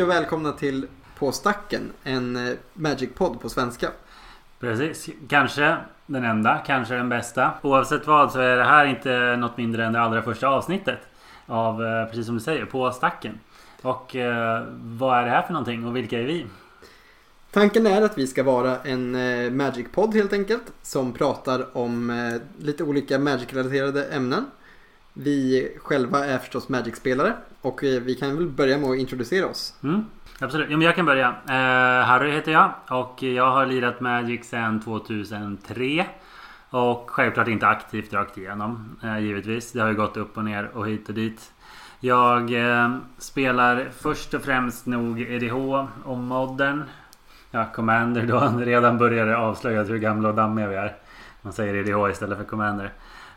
Hej och välkomna till På stacken, en eh, Magic-podd på svenska. Precis. Kanske den enda, kanske den bästa. Oavsett vad så är det här inte något mindre än det allra första avsnittet. Av, eh, precis som du säger, På stacken. Och eh, vad är det här för någonting och vilka är vi? Tanken är att vi ska vara en Magic-podd helt enkelt. Som pratar om eh, lite olika Magic-relaterade ämnen. Vi själva är förstås Magic-spelare och eh, vi kan väl börja med att introducera oss. Mm, absolut. ja, men jag kan börja. Eh, Harry heter jag och jag har lirat Magic sedan 2003. Och självklart inte aktivt rakt igenom eh, givetvis. Det har ju gått upp och ner och hit och dit. Jag eh, spelar först och främst nog EDH och Modern. Ja, Commander då. Redan började avslöja hur gamla och dammiga vi är. Man säger EDH istället för Commander.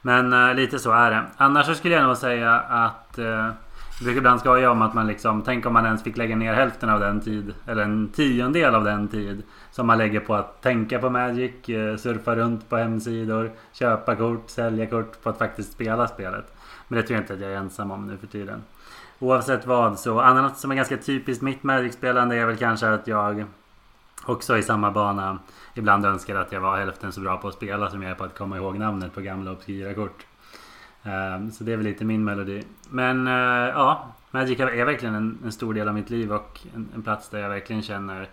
Men uh, lite så är det. Annars så skulle jag nog säga att eh, uh, jag brukar ibland skoja om att man liksom, tänk om man ens fick lägga ner hälften av den tid, eller en tiondel av den tid som man lägger på att tänka på Magic, eh, surfa runt på hemsidor, köpa kort, sälja kort på att faktiskt spela spelet. Men det tror jag inte att jag är ensam om nu för tiden. Oavsett vad så, annat som är ganska typiskt mitt Magic-spelande är väl kanske att jag också i samma bana ibland önskar att jag var hälften så bra på att spela som jag är på att komma ihåg namnet på gamla obskyra kort. Eh, så det är väl lite min melodi. Men eh, ja, Magic är verkligen en, en stor del av mitt liv och en, en plats där jag verkligen känner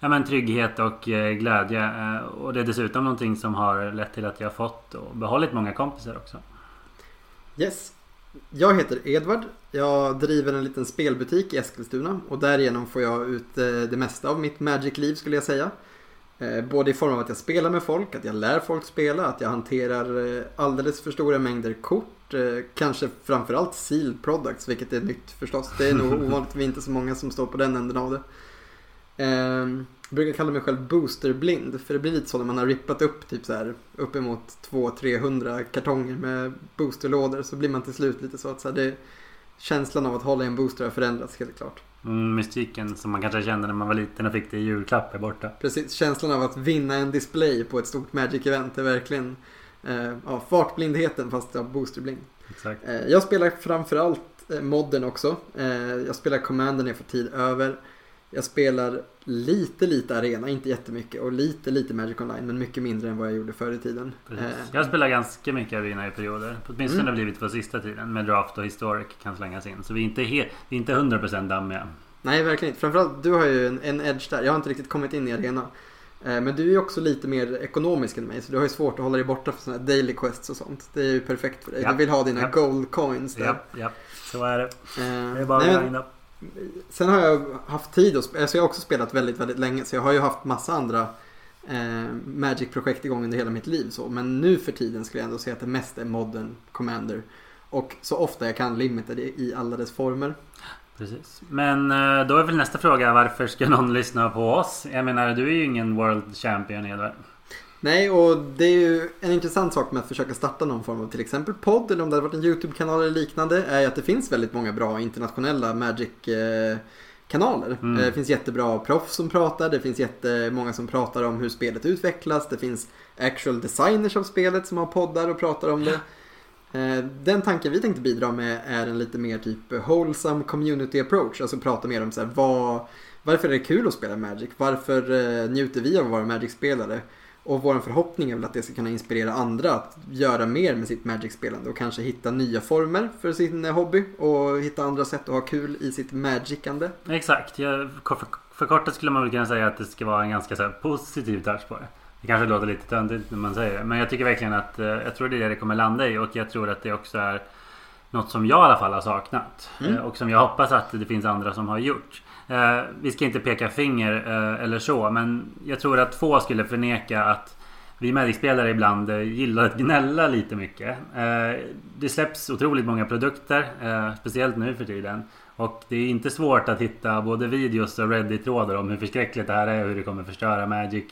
ja, men trygghet och eh, glädje. Och det är dessutom någonting som har lett till att jag har fått och behållit många kompisar också. Yes. Jag heter Edvard. Jag driver en liten spelbutik i Eskilstuna och därigenom får jag ut eh, det mesta av mitt Magic-liv skulle jag säga. Eh, Både i form av att jag spelar med folk, att jag lär folk spela, att jag hanterar eh, alldeles för stora mängder kort. Kanske framförallt sealed products, vilket är nytt förstås. Det är nog ovanligt, vi är inte så många som står på den änden av det. Jag brukar kalla mig själv boosterblind, för det blir lite så när man har rippat upp typ så här uppemot 200-300 kartonger med boosterlådor så blir man till slut lite så att så här, det, känslan av att hålla i en booster har förändrats helt klart. Mm, mystiken som man kanske kände när man var liten och fick det i julklapp är borta. Precis, känslan av att vinna en display på ett stort Magic-event är verkligen eh, ja, fartblindheten fast ja, boosterblind. Exakt. Eh, jag spelar framförallt eh, modden också. Eh, jag spelar Commander när jag får tid över. Jag spelar lite, lite arena, inte jättemycket. Och lite, lite Magic Online, men mycket mindre än vad jag gjorde förr i tiden. Precis. Eh, Jag spelar ganska mycket arena i perioder. Åtminstone Mm. blivit på sista tiden. Med draft och historic kan slängas in. Så vi är inte, vi är inte 100% dammiga. Nej, verkligen inte. Framförallt, du har ju en, en edge där. Jag har inte riktigt kommit in i arena. Eh, Men du är ju också lite mer ekonomisk än mig, så du har ju svårt att hålla dig borta för sådana här daily quests och sånt. Det är ju perfekt för dig. Ja. Du vill ha dina Ja. gold coins där. Japp, japp. Så är det. Eh, Det är bara nej, att men- grinda. Sen har jag haft tid att spela, alltså jag har också spelat väldigt, väldigt länge så jag har ju haft massa andra eh, Magic-projekt igång under hela mitt liv så. Men nu för tiden skulle jag ändå säga att det mest är Modern Commander. Och så ofta jag kan Limited i, i alla dess former. Precis. Men eh, då är väl nästa fråga varför ska någon lyssna på oss? Jag menar du är ju ingen World Champion Edvard. Nej, och det är ju en intressant sak med att försöka starta någon form av till exempel podd eller om det hade varit en YouTube-kanal eller liknande är ju att det finns väldigt många bra internationella Magic-kanaler. Mm. Det finns jättebra proffs som pratar, det finns jättemånga som pratar om hur spelet utvecklas, det finns actual designers av spelet som har poddar och pratar om det. Eh, Den tanken vi tänkte bidra med är en lite mer typ wholesome community approach, alltså prata mer om så här, vad, varför är det kul att spela Magic? Varför eh, njuter vi av att vara Magic-spelare? Och vår förhoppning är väl att det ska kunna inspirera andra att göra mer med sitt Magic-spelande och kanske hitta nya former för sin eh, hobby och hitta andra sätt att ha kul i sitt Magicande. Exakt. Jag, för, förkortat skulle man väl kunna säga att det ska vara en ganska så här, positiv touch på det. Det kanske låter lite töntigt när man säger det. Men jag tycker verkligen att eh, jag tror det är det det kommer landa i. Och jag tror att det också är något som jag i alla fall har saknat. Mm. Eh, Och som jag hoppas att det finns andra som har gjort. Eh, Vi ska inte peka finger eh, eller så. Men jag tror att få skulle förneka att vi Magic-spelare ibland eh, gillar att gnälla lite mycket. Det släpps otroligt många produkter. Speciellt nu för tiden. Och det är inte svårt att hitta både videos och Reddit-trådar om hur förskräckligt det här är och hur det kommer förstöra Magic.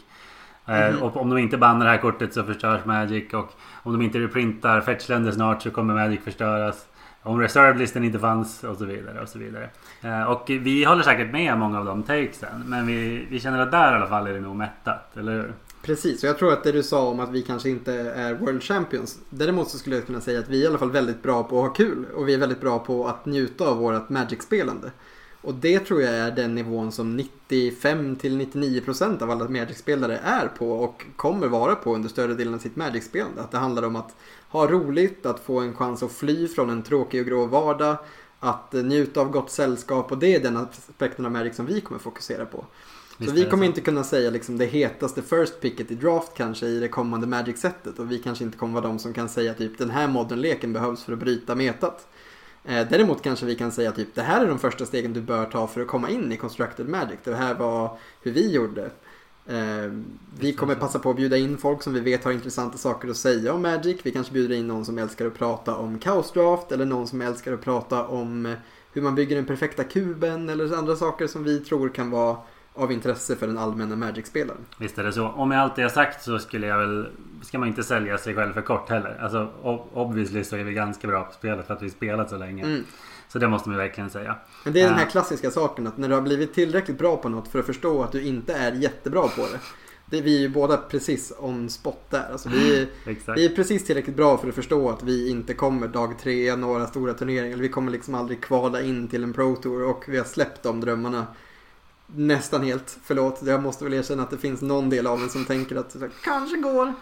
Mhm. Och om de inte bannar det här kortet så förstörs Magic. Och om de inte reprintar fetchländer snart så kommer Magic förstöras. Om reserve-listen inte fanns och så vidare och så vidare. Eh, Och vi håller säkert med många av de takesen. Men vi, vi känner att där i alla fall är det nog mättat, eller hur? Precis, och jag tror att det du sa om att vi kanske inte är World Champions. Däremot så skulle jag kunna säga att vi är i alla fall väldigt bra på att ha kul. Och vi är väldigt bra på att njuta av vårt Magic-spelande. Och det tror jag är den nivån som 95-99% av alla Magic-spelare är på och kommer vara på under större delen av sitt Magic-spelande. Att det handlar om att ha roligt, att få en chans att fly från en tråkig och grå vardag, att njuta av gott sällskap och det är den aspekten av Magic som vi kommer fokusera på. Så vi kommer inte kunna säga liksom det hetaste first picket i draft kanske i det kommande Magic-sättet och vi kanske inte kommer vara de som kan säga typ den här modern-leken behövs för att bryta metat. Eh, däremot kanske vi kan säga typ det här är de första stegen du bör ta för att komma in i Constructed Magic. Det här var hur vi gjorde. Eh, vi kommer passa på att bjuda in folk som vi vet har intressanta saker att säga om Magic. Vi kanske bjuder in någon som älskar att prata om Chaos Draft eller någon som älskar att prata om hur man bygger den perfekta kuben eller andra saker som vi tror kan vara av intresse för den allmänna Magic-spelaren. Visst är det så. Och med allt det jag sagt så skulle jag väl... Ska man inte sälja sig själv för kort heller. Alltså obviously så är vi ganska bra på spelet för att vi spelat så länge. Mm. Så det måste man verkligen säga. Men det är den här klassiska saken att när du har blivit tillräckligt bra på något för att förstå att du inte är jättebra på det. det vi är ju båda precis on spot där. Alltså vi, är, vi är precis tillräckligt bra för att förstå att vi inte kommer dag tre, några stora turneringar. Vi kommer liksom aldrig kvala in till en Pro Tour och vi har släppt de drömmarna nästan helt. Förlåt, jag måste väl erkänna att det finns någon del av en som tänker att det kanske går.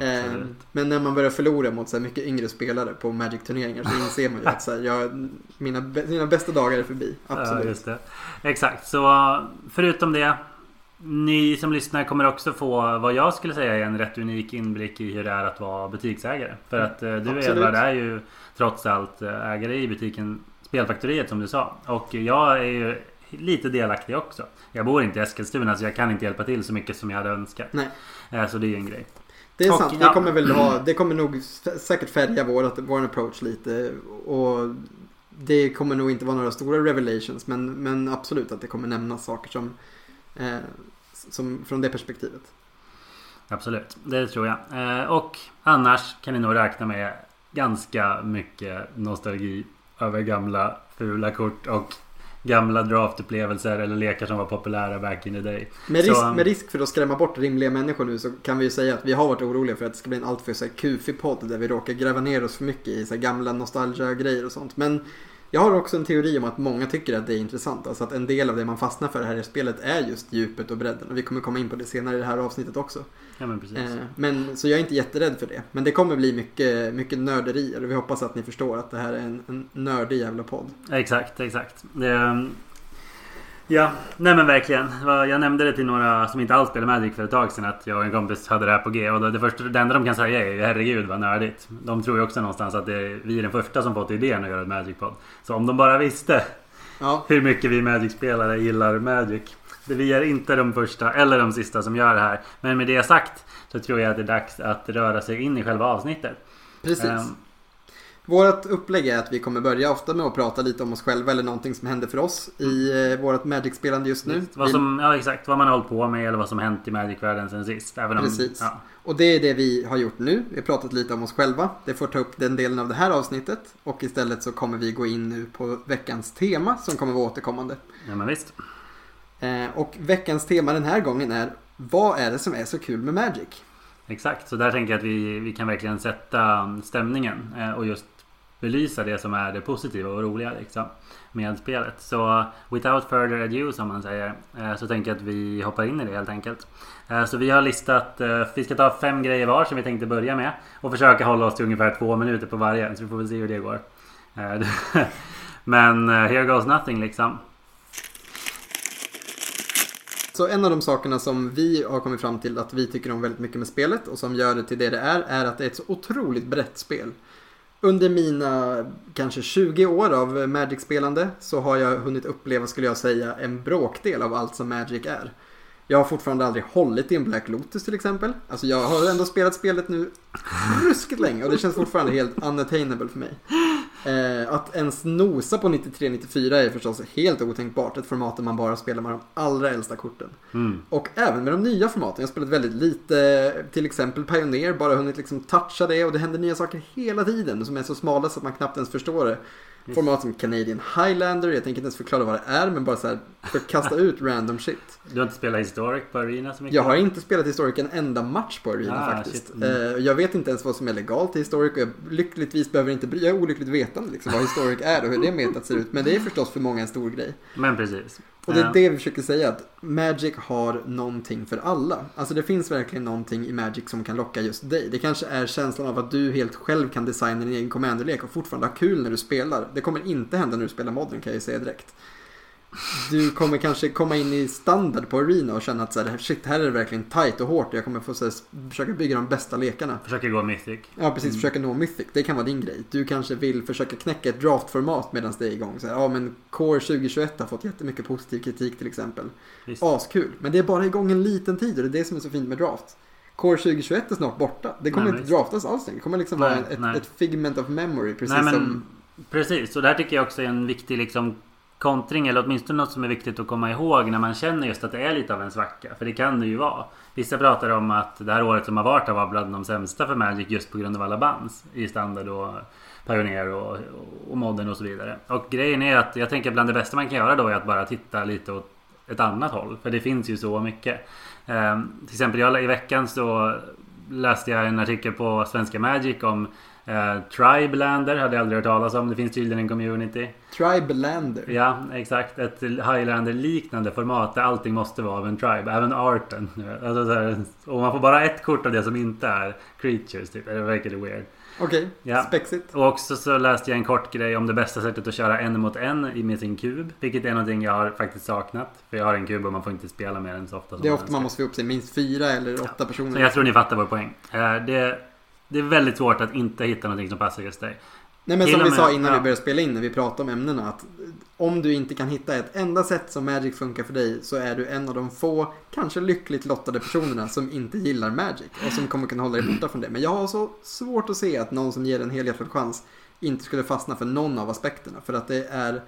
Eh, men när man börjar förlora mot så här mycket yngre spelare på Magic-turneringar så inser man ju att så här, jag, mina, mina bästa dagar är förbi. Absolut. Ja. Exakt, så förutom det. Ni som lyssnar kommer också få vad jag skulle säga är en rätt unik inblick i hur det är att vara butiksägare. För att eh, du Edvard är ju trots allt eh, ägare i butiken Spelfaktoriet som du sa. Och jag är ju lite delaktig också. Jag bor inte i Eskilstuna så jag kan inte hjälpa till så mycket som jag hade önskat. Nej. Eh, så det är ju en grej. Det är och, sant. Ja. Det kommer väl ha, det kommer nog säkert färga vår, vår approach lite. Och det kommer nog inte vara några stora revelations. Men, men absolut att det kommer nämnas saker som, eh, som från det perspektivet. Absolut, det tror jag. Eh, och annars kan ni nog räkna med ganska mycket nostalgi över gamla fula kort och gamla draftupplevelser eller lekar som var populära back in the day. Med risk, så, med risk för att skrämma bort rimliga människor nu så kan vi ju säga att vi har varit oroliga för att det ska bli en alltför kufig podd där vi råkar gräva ner oss för mycket i så gamla nostalgia-grejer och sånt. Men jag har också en teori om att många tycker att det är intressant. Alltså att en del av det man fastnar för här i spelet är just djupet och bredden. Och vi kommer komma in på det senare i det här avsnittet också. Ja, men, precis. Eh, men, så jag är inte jätterädd för det. Men det kommer bli mycket, mycket nörderier. Och vi hoppas att ni förstår att det här är en, en nördig jävla podd. Exakt, exakt. Det, Ja, nej men verkligen. Jag nämnde det till några som inte alls spelar Magic för ett tag sedan att jag och en kompis hade det här på G. Och det, första, det enda de kan säga är herregud vad nördigt. De tror ju också någonstans att det är, vi är den första som fått idén att göra ett Magic-podd. Så om de bara visste ja. hur mycket vi Magic-spelare gillar Magic. Vi är inte de första eller de sista som gör det här. Men med det sagt så tror jag att det är dags att röra sig in i själva avsnittet. Precis. Um, vårt upplägg är att vi kommer börja ofta med att prata lite om oss själva eller någonting som händer för oss i eh, vårt Magic-spelande just nu. Vad som, ja exakt, vad man har hållit på med eller vad som hänt i Magic-världen sen sist. Även om, Precis. Ja. Och det är det vi har gjort nu. Vi har pratat lite om oss själva. Det får ta upp den delen av det här avsnittet. Och istället så kommer vi gå in nu på veckans tema som kommer vara återkommande. Ja men visst. Eh, och veckans tema den här gången är Vad är det som är så kul med Magic? Exakt, så där tänker jag att vi, vi kan verkligen sätta stämningen eh, och just belysa det som är det positiva och roliga liksom, med spelet. Så uh, without further ado som man säger uh, så tänker jag att vi hoppar in i det helt enkelt. Uh, så vi har listat, vi ska ta fem grejer var som vi tänkte börja med och försöka hålla oss till ungefär två minuter på varje. Så vi får väl se hur det går. Men here goes nothing liksom. Så en av de sakerna som vi har kommit fram till att vi tycker om väldigt mycket med spelet och som gör det till det det är, är att det är ett så otroligt brett spel under mina kanske 20 år av Magic-spelande så har jag hunnit uppleva, skulle jag säga, en bråkdel av allt som Magic är. Jag har fortfarande aldrig hållit i en Black Lotus till exempel. Alltså jag har ändå spelat spelet nu ruskigt länge och det känns fortfarande helt unattainable för mig. Eh, att ens nosa på 93-94 är förstås helt otänkbart. Ett format där man bara spelar med de allra äldsta korten. Mm. Och även med de nya formaten. Jag har spelat väldigt lite, till exempel Pioneer, bara hunnit liksom toucha det och det händer nya saker hela tiden som är så smala så att man knappt ens förstår det. Format som Canadian Highlander, jag tänker inte ens förklara vad det är men bara så här för att kasta ut random shit. Du har inte spelat Historic på Arena så mycket? Jag har inte spelat Historic en enda match på Arena ah, faktiskt. Mm. Jag vet inte ens vad som är legalt i Historic och jag lyckligtvis behöver inte, jag är olyckligt vetande liksom, vad Historic är och hur det metat ser ut. Men det är förstås för många en stor grej. Men precis. Och det är det vi försöker säga, att Magic har någonting för alla. Alltså det finns verkligen någonting i Magic som kan locka just dig. Det kanske är känslan av att du helt själv kan designa din egen commanderlek och fortfarande ha kul när du spelar. Det kommer inte hända när du spelar modern kan jag ju säga direkt. Du kommer kanske komma in i standard på Arena och känna att så här, shit, här är det verkligen tight och hårt jag kommer få så här, försöka bygga de bästa lekarna. Försöker gå mythic. Ja, precis. Försöka nå Mythic. Det kan vara din grej. Du kanske vill försöka knäcka ett draftformat medan det är igång. Så här, ja, men Core 2021 har fått jättemycket positiv kritik till exempel. Visst. Askul. Men det är bara igång en liten tid och det är det som är så fint med draft. Core 2021 är snart borta. Det kommer Nej, inte visst. draftas alls längre. Det kommer liksom Nej, vara ett, ett figment of memory. Precis Nej, men, som... Precis, och det här tycker jag också är en viktig liksom kontring eller åtminstone något som är viktigt att komma ihåg när man känner just att det är lite av en svacka. För det kan det ju vara. Vissa pratar om att det här året som har varit har varit bland de sämsta för Magic just på grund av alla bands i standard och Pioneer och, och modern och så vidare. Och grejen är att jag tänker bland det bästa man kan göra då är att bara titta lite åt ett annat håll. För det finns ju så mycket. Eh, till exempel jag, i veckan så läste jag en artikel på Svenska Magic om eh, Tribelander. Hade jag aldrig hört talas om. Det finns tydligen en community. Tribelander. Ja, exakt. Ett Highlander-liknande format där allting måste vara av en tribe. Även arten. Alltså så här, och man får bara ett kort av det som inte är creatures. Typ. Det verkar weird. Okej, Ja. spexigt. Och också så läste jag en kort grej om det bästa sättet att köra en mot en i- med sin kub. Vilket är någonting jag har faktiskt saknat. För jag har en kub och man får inte spela mer än så ofta som Det är man ofta man önskar. måste få upp sig minst fyra eller åtta Så personer. jag tror ni fattar vår poäng. Eh, Det, det är väldigt svårt att inte hitta någonting som passar just dig. Nej men som vi sa innan ja. vi började spela in när vi pratade om ämnena att om du inte kan hitta ett enda sätt som Magic funkar för dig så är du en av de få, kanske lyckligt lottade personerna som inte gillar Magic och som kommer kunna hålla dig borta från det. Men jag har så svårt att se att någon som ger en helhjärtad chans inte skulle fastna för någon av aspekterna för att det är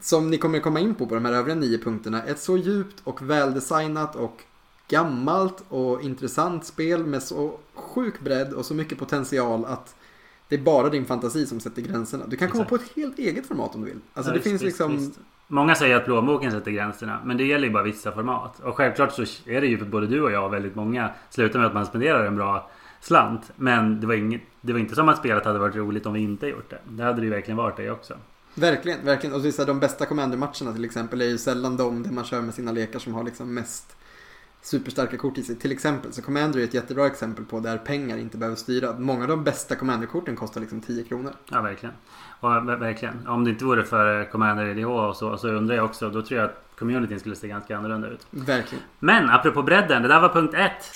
som ni kommer komma in på på de här övriga nio punkterna, ett så djupt och väldesignat och gammalt och intressant spel med så sjuk bredd och så mycket potential att det är bara din fantasi som sätter gränserna. Du kan komma Exakt. på ett helt eget format om du vill. Alltså Ja, det visst, finns visst, liksom... visst. Många säger att plånboken sätter gränserna. Men det gäller ju bara vissa format. Och självklart så är det ju för både du och jag och väldigt många slutar med att man spenderar en bra slant. Men det var, inget, det var inte som att spelet hade varit roligt om vi inte gjort det. Det hade det ju verkligen varit det också. Verkligen, verkligen. Och är så här, de bästa Commander-matcherna till exempel är ju sällan de där man kör med sina lekar som har liksom mest superstarka kort i sig. Till exempel, så Commander är ett jättebra exempel på där pengar inte behöver styra. Många av de bästa Commander-korten kostar liksom 10 kronor. Ja, verkligen. Och ver- verkligen. Om det inte vore för Commander IDH och så, så undrar jag också. Då tror jag att communityn skulle se ganska annorlunda ut. Verkligen. Men apropå bredden, det där var punkt ett.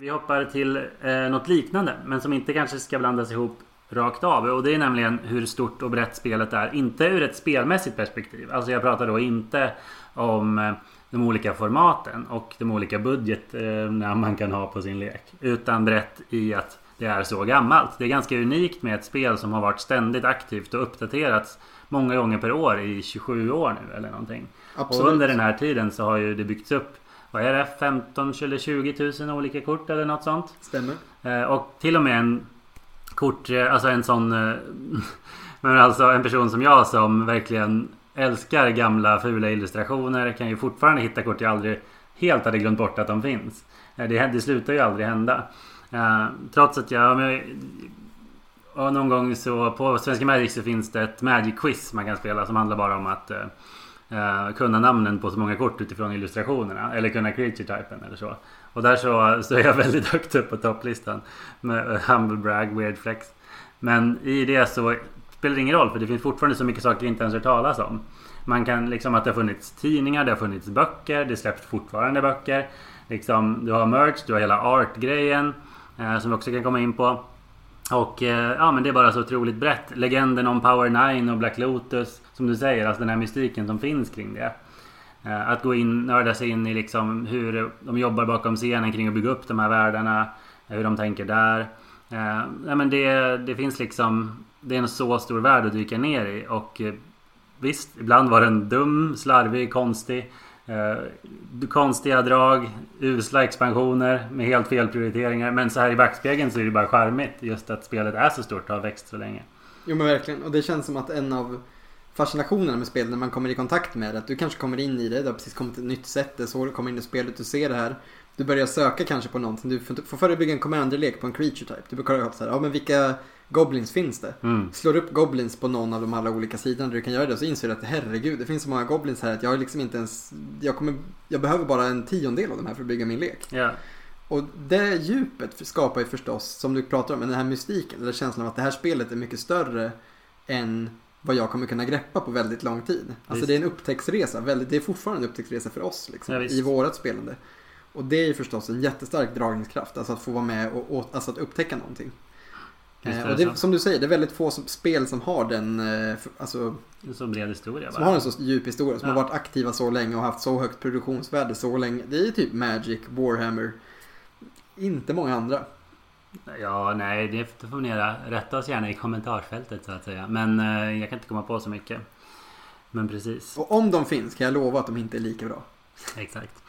Vi hoppar till eh, något liknande, men som inte kanske ska blandas ihop rakt av. Och det är nämligen hur stort och brett spelet är. Inte ur ett spelmässigt perspektiv. Alltså jag pratar då inte om eh, de olika formaten och de olika budgeterna man kan ha på sin lek. Utan brett i att det är så gammalt. Det är ganska unikt med ett spel som har varit ständigt aktivt och uppdaterats många gånger per år i 27 år nu eller någonting. Absolut. Och under den här tiden så har ju det byggts upp vad är det? 15 eller 20 000 olika kort eller något sånt. Stämmer. Eh, Och till och med en kort, eh, alltså en sån eh, Men alltså en person som jag som verkligen älskar gamla fula illustrationer kan ju fortfarande hitta kort jag aldrig helt hade glömt bort att de finns. Eh, det, det slutar ju aldrig hända. Uh, Trots att jag, jag och någon gång så på Svenska Magic så finns det ett Magic-quiz man kan spela som handlar bara om att uh, kunna namnen på så många kort utifrån illustrationerna. Eller kunna creature-typen eller så. Och där så, så är jag väldigt högt upp på topplistan. Med Humble Brag, Weird Flex. Men i det så spelar det ingen roll för det finns fortfarande så mycket saker jag inte ens hört talas om. Man kan liksom att det har funnits tidningar, det har funnits böcker, det släpps fortfarande böcker. Liksom, du har merch, du har hela art-grejen. Eh, som vi också kan komma in på. Och eh, ja men det är bara så otroligt brett. Legenden om Power 9 och Black Lotus. Som du säger, alltså den här mystiken som finns kring det. Eh, att gå in, nörda sig in i liksom hur de jobbar bakom scenen kring att bygga upp de här världarna. Eh, hur de tänker där. Eh, nej, men det, det finns liksom Det är en så stor värld att dyka ner i. Och visst, ibland var den dum, slarvig, konstig. Eh, konstiga drag, usla expansioner med helt fel prioriteringar. Men så här i backspegeln så är det bara charmigt. Just att spelet är så stort och har växt så länge. Jo men verkligen. Och det känns som att en av fascinationerna med spel när man kommer i kontakt med det. Att du kanske kommer in i det, det har precis kommit ett nytt sätt. Det är så du kommer in i spelet, du ser det här. Du börjar söka kanske på någonting. Du får, får före bygga en commander-lek på en creature type. Du brukar ha så här, ja men vilka Goblins finns det? Mm. Slår upp Goblins på någon av de alla olika sidorna där du kan göra det så inser du att herregud, det finns så många Goblins här att jag liksom inte ens... Jag, kommer, jag behöver bara en tiondel av de här för att bygga min lek. Ja. Och det djupet skapar ju förstås, som du pratar om, den här mystiken. Eller känslan av att det här spelet är mycket större än vad jag kommer kunna greppa på väldigt lång tid. Alltså Visst. det är en upptäcktsresa. Väldigt, det är fortfarande en upptäcktsresa för oss liksom, Ja, i vårat spelande. Och det är ju förstås en jättestark dragningskraft. Alltså att få vara med och, och alltså att upptäcka någonting. Eh, och det, som du säger, det är väldigt få som, spel som har den, eh, alltså, En så bred historia som bara. har en så djup historia, som Ja. har varit aktiva så länge och haft så högt produktionsvärde så länge. Det är typ Magic, Warhammer, inte många andra. Ja, nej, det får ni göra. Rätta oss gärna i kommentarsfältet så att säga. Men eh, jag kan inte komma på så mycket. Men precis. Och om de finns kan jag lova att de inte är lika bra. Exakt.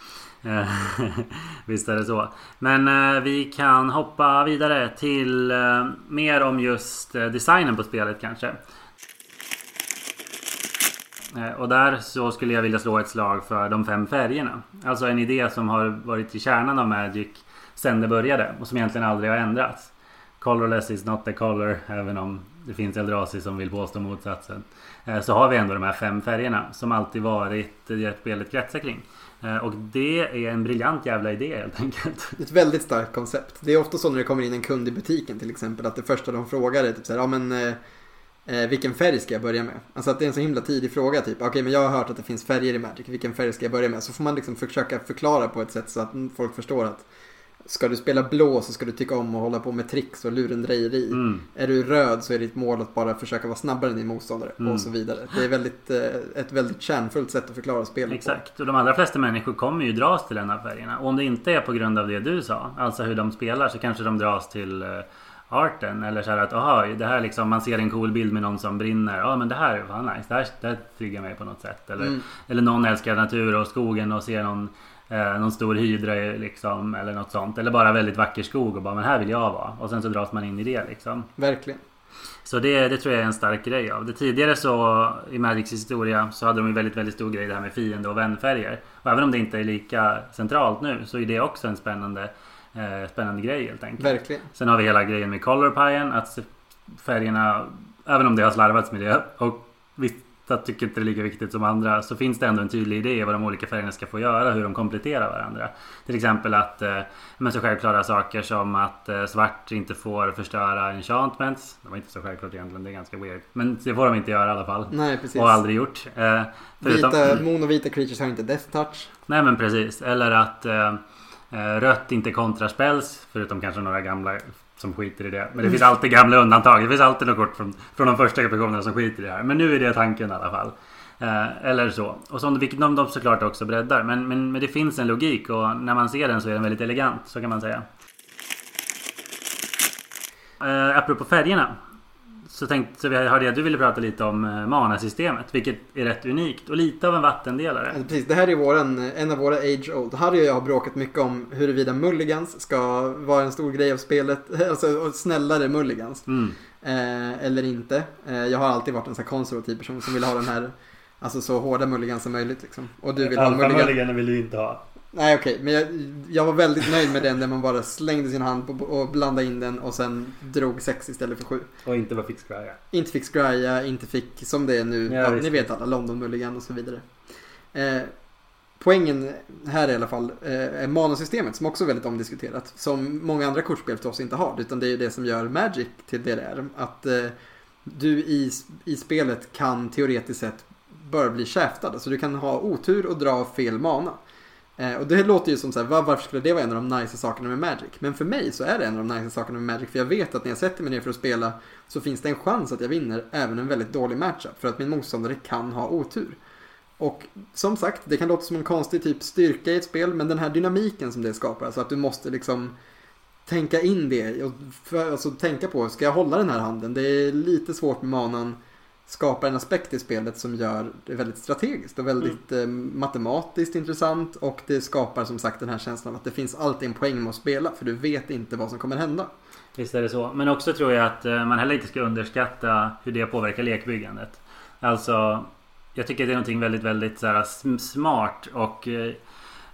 Eh, Visst är det så. Men eh, vi kan hoppa vidare till eh, mer om just eh, designen på spelet kanske. Eh, Och där så skulle jag vilja slå ett slag för de fem färgerna. Alltså en idé som har varit i kärnan av Magic sen det började och som egentligen aldrig har ändrats. Colorless is not the color, även om det finns Eldrazi som vill påstå motsatsen. Eh, så har vi ändå de här fem färgerna som alltid varit det spelet kretsar kring. Eh, och det är en briljant jävla idé helt enkelt. Det är ett väldigt starkt koncept. Det är ofta så när det kommer in en kund i butiken till exempel att det första de frågar är typ så här, ja men eh, eh, vilken färg ska jag börja med? Alltså att det är en så himla tidig fråga typ, okej men jag har hört att det finns färger i Magic, vilken färg ska jag börja med? Så får man liksom försöka förklara på ett sätt så att folk förstår att ska du spela blå så ska du tycka om att hålla på med tricks och lurendrejeri. Mm. Är du röd så är ditt mål att bara försöka vara snabbare än din motståndare Mm. och så vidare. Det är väldigt, eh, ett väldigt kärnfullt sätt att förklara spelet på. Exakt, och de allra flesta människor kommer ju dras till en av färgerna. Och om det inte är på grund av det du sa, alltså hur de spelar, så kanske de dras till eh, arten. Eller så här att, aha, det här liksom, man ser en cool bild med någon som brinner. Ja, men det här är fan nice. Det här, det här triggar mig på något sätt. Eller, Mm. eller någon älskar natur och skogen och ser någon, eh, någon stor hydra liksom, eller något sånt. Eller bara väldigt vacker skog och bara, men här vill jag vara. Och sen så dras man in i det liksom. Verkligen. Så det, det tror jag är en stark grej av det. Tidigare så i Magics historia så hade de en väldigt, väldigt stor grej det här med fiende och vänfärger. Och även om det inte är lika centralt nu så är det också en spännande, eh, spännande grej helt enkelt. Verkligen. Sen har vi hela grejen med Color Pien. Att färgerna, även om det har slarvats med det och vissa tycker inte det är lika viktigt som andra. Så finns det ändå en tydlig idé vad de olika färgerna ska få göra. Hur de kompletterar varandra. Till exempel att eh, men så självklara saker som att eh, svart inte får förstöra enchantments. Det var inte så självklart egentligen. Det är ganska weird. Men det får de inte göra i alla fall. Nej, precis. Och aldrig gjort. Eh, förutom- Vita, monovita creatures har inte death touch. Nej men precis. Eller att eh, eh, rött inte kontrar spells. Förutom kanske några gamla som skiter i det. Men det finns alltid gamla undantag. Det finns alltid något kort från, från de första generationerna som skiter i det här. Men nu är det tanken i alla fall. Eh, eller så. Och som, vilket de, de såklart också breddar. Men, men, men det finns en logik och när man ser den så är den väldigt elegant. Så kan man säga. Eh, apropå färgerna. Så, tänkte, så vi hörde jag att du ville prata lite om eh, mana-systemet. Vilket är rätt unikt och lite av en vattendelare. Alltså, precis, det här är våran, en av våra age old. Harry och jag har bråkat mycket om huruvida mulligans ska vara en stor grej av spelet. Alltså snällare mulligans. Mm. Eh, eller inte. Eh, jag har alltid varit en sån här konservativ person som vill ha den här Alltså så hårda mulligans som möjligt liksom. Och du vill ha mulligan. Alfa-mulliganen vill du inte ha. Nej okej, men jag, jag var väldigt nöjd med den där man bara slängde sin hand på, och blandade in den och sen drog sex istället för sju. Och inte vad fick scrya. Inte fick Scrya, inte fick som det är nu, Ja, ja, ni vet alla, London Mulligan och så vidare. Eh, poängen här i alla fall eh, är manasystemet som också är väldigt omdiskuterat. Som många andra kortspel förstås inte har, utan det är det som gör Magic till det det är. Att eh, du i, i spelet kan teoretiskt sett bara bli käftad. Alltså du kan ha otur och dra fel mana. Eh, och det låter ju som så här, var, varför skulle det vara en av de nice sakerna med Magic? Men för mig så är det en av de nice sakerna med Magic. För jag vet att när jag sätter mig ner för att spela så finns det en chans att jag vinner även en väldigt dålig matchup. För att min motståndare kan ha otur. Och som sagt, det kan låta som en konstig typ styrka i ett spel. Men den här dynamiken som det skapar. Alltså att du måste liksom tänka in det. Och för, alltså tänka på, ska jag hålla den här handen? Det är lite svårt med manan. Skapar en aspekt i spelet som gör det väldigt strategiskt och väldigt eh, matematiskt intressant. Och det skapar som sagt den här känslan att det finns alltid en poäng med att spela. För du vet inte vad som kommer hända. Visst är det så. Men också tror jag att eh, man heller inte ska underskatta hur det påverkar lekbyggandet. Alltså, jag tycker det är någonting väldigt, väldigt så här, sm- smart och eh,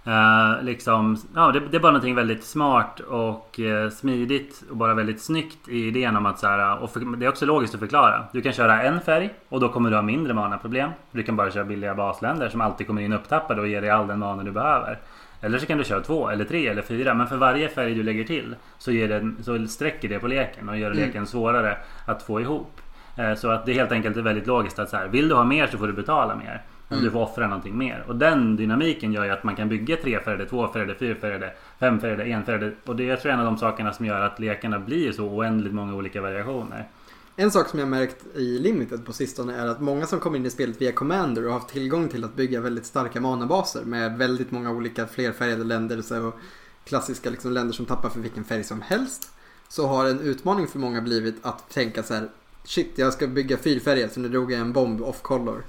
Uh, liksom, ja, det, det, är bara någonting väldigt smart och uh, smidigt och bara väldigt snyggt i idén om att så här, och för, det är också logiskt att förklara. Du kan köra en färg och då kommer du ha mindre mana-problem. Du kan bara köra billiga basländer som alltid kommer in upptappade och ger dig all den mana du behöver. Eller så kan du köra två eller tre eller fyra. Men för varje färg du lägger till så, ger det, så sträcker det på leken och gör mm. leken svårare att få ihop. Uh, så att det helt enkelt är väldigt logiskt att så här, vill du ha mer så får du betala mer. Mm. Du får offra någonting mer. Och den dynamiken gör ju att man kan bygga trefärgade, tvåfärgade, fyrfärgade, femfärgade, enfärgade. Och det är jag tror en av de sakerna som gör att lekarna blir så oändligt många olika variationer. En sak som jag märkt i Limited på sistone är att många som kommer in i spelet via Commander och har haft tillgång till att bygga väldigt starka manabaser med väldigt många olika flerfärgade länder och klassiska liksom länder som tappar för vilken färg som helst. Så har en utmaning för många blivit att tänka så här Shit, jag ska bygga fyrfärgat så nu drog jag en bomb off color.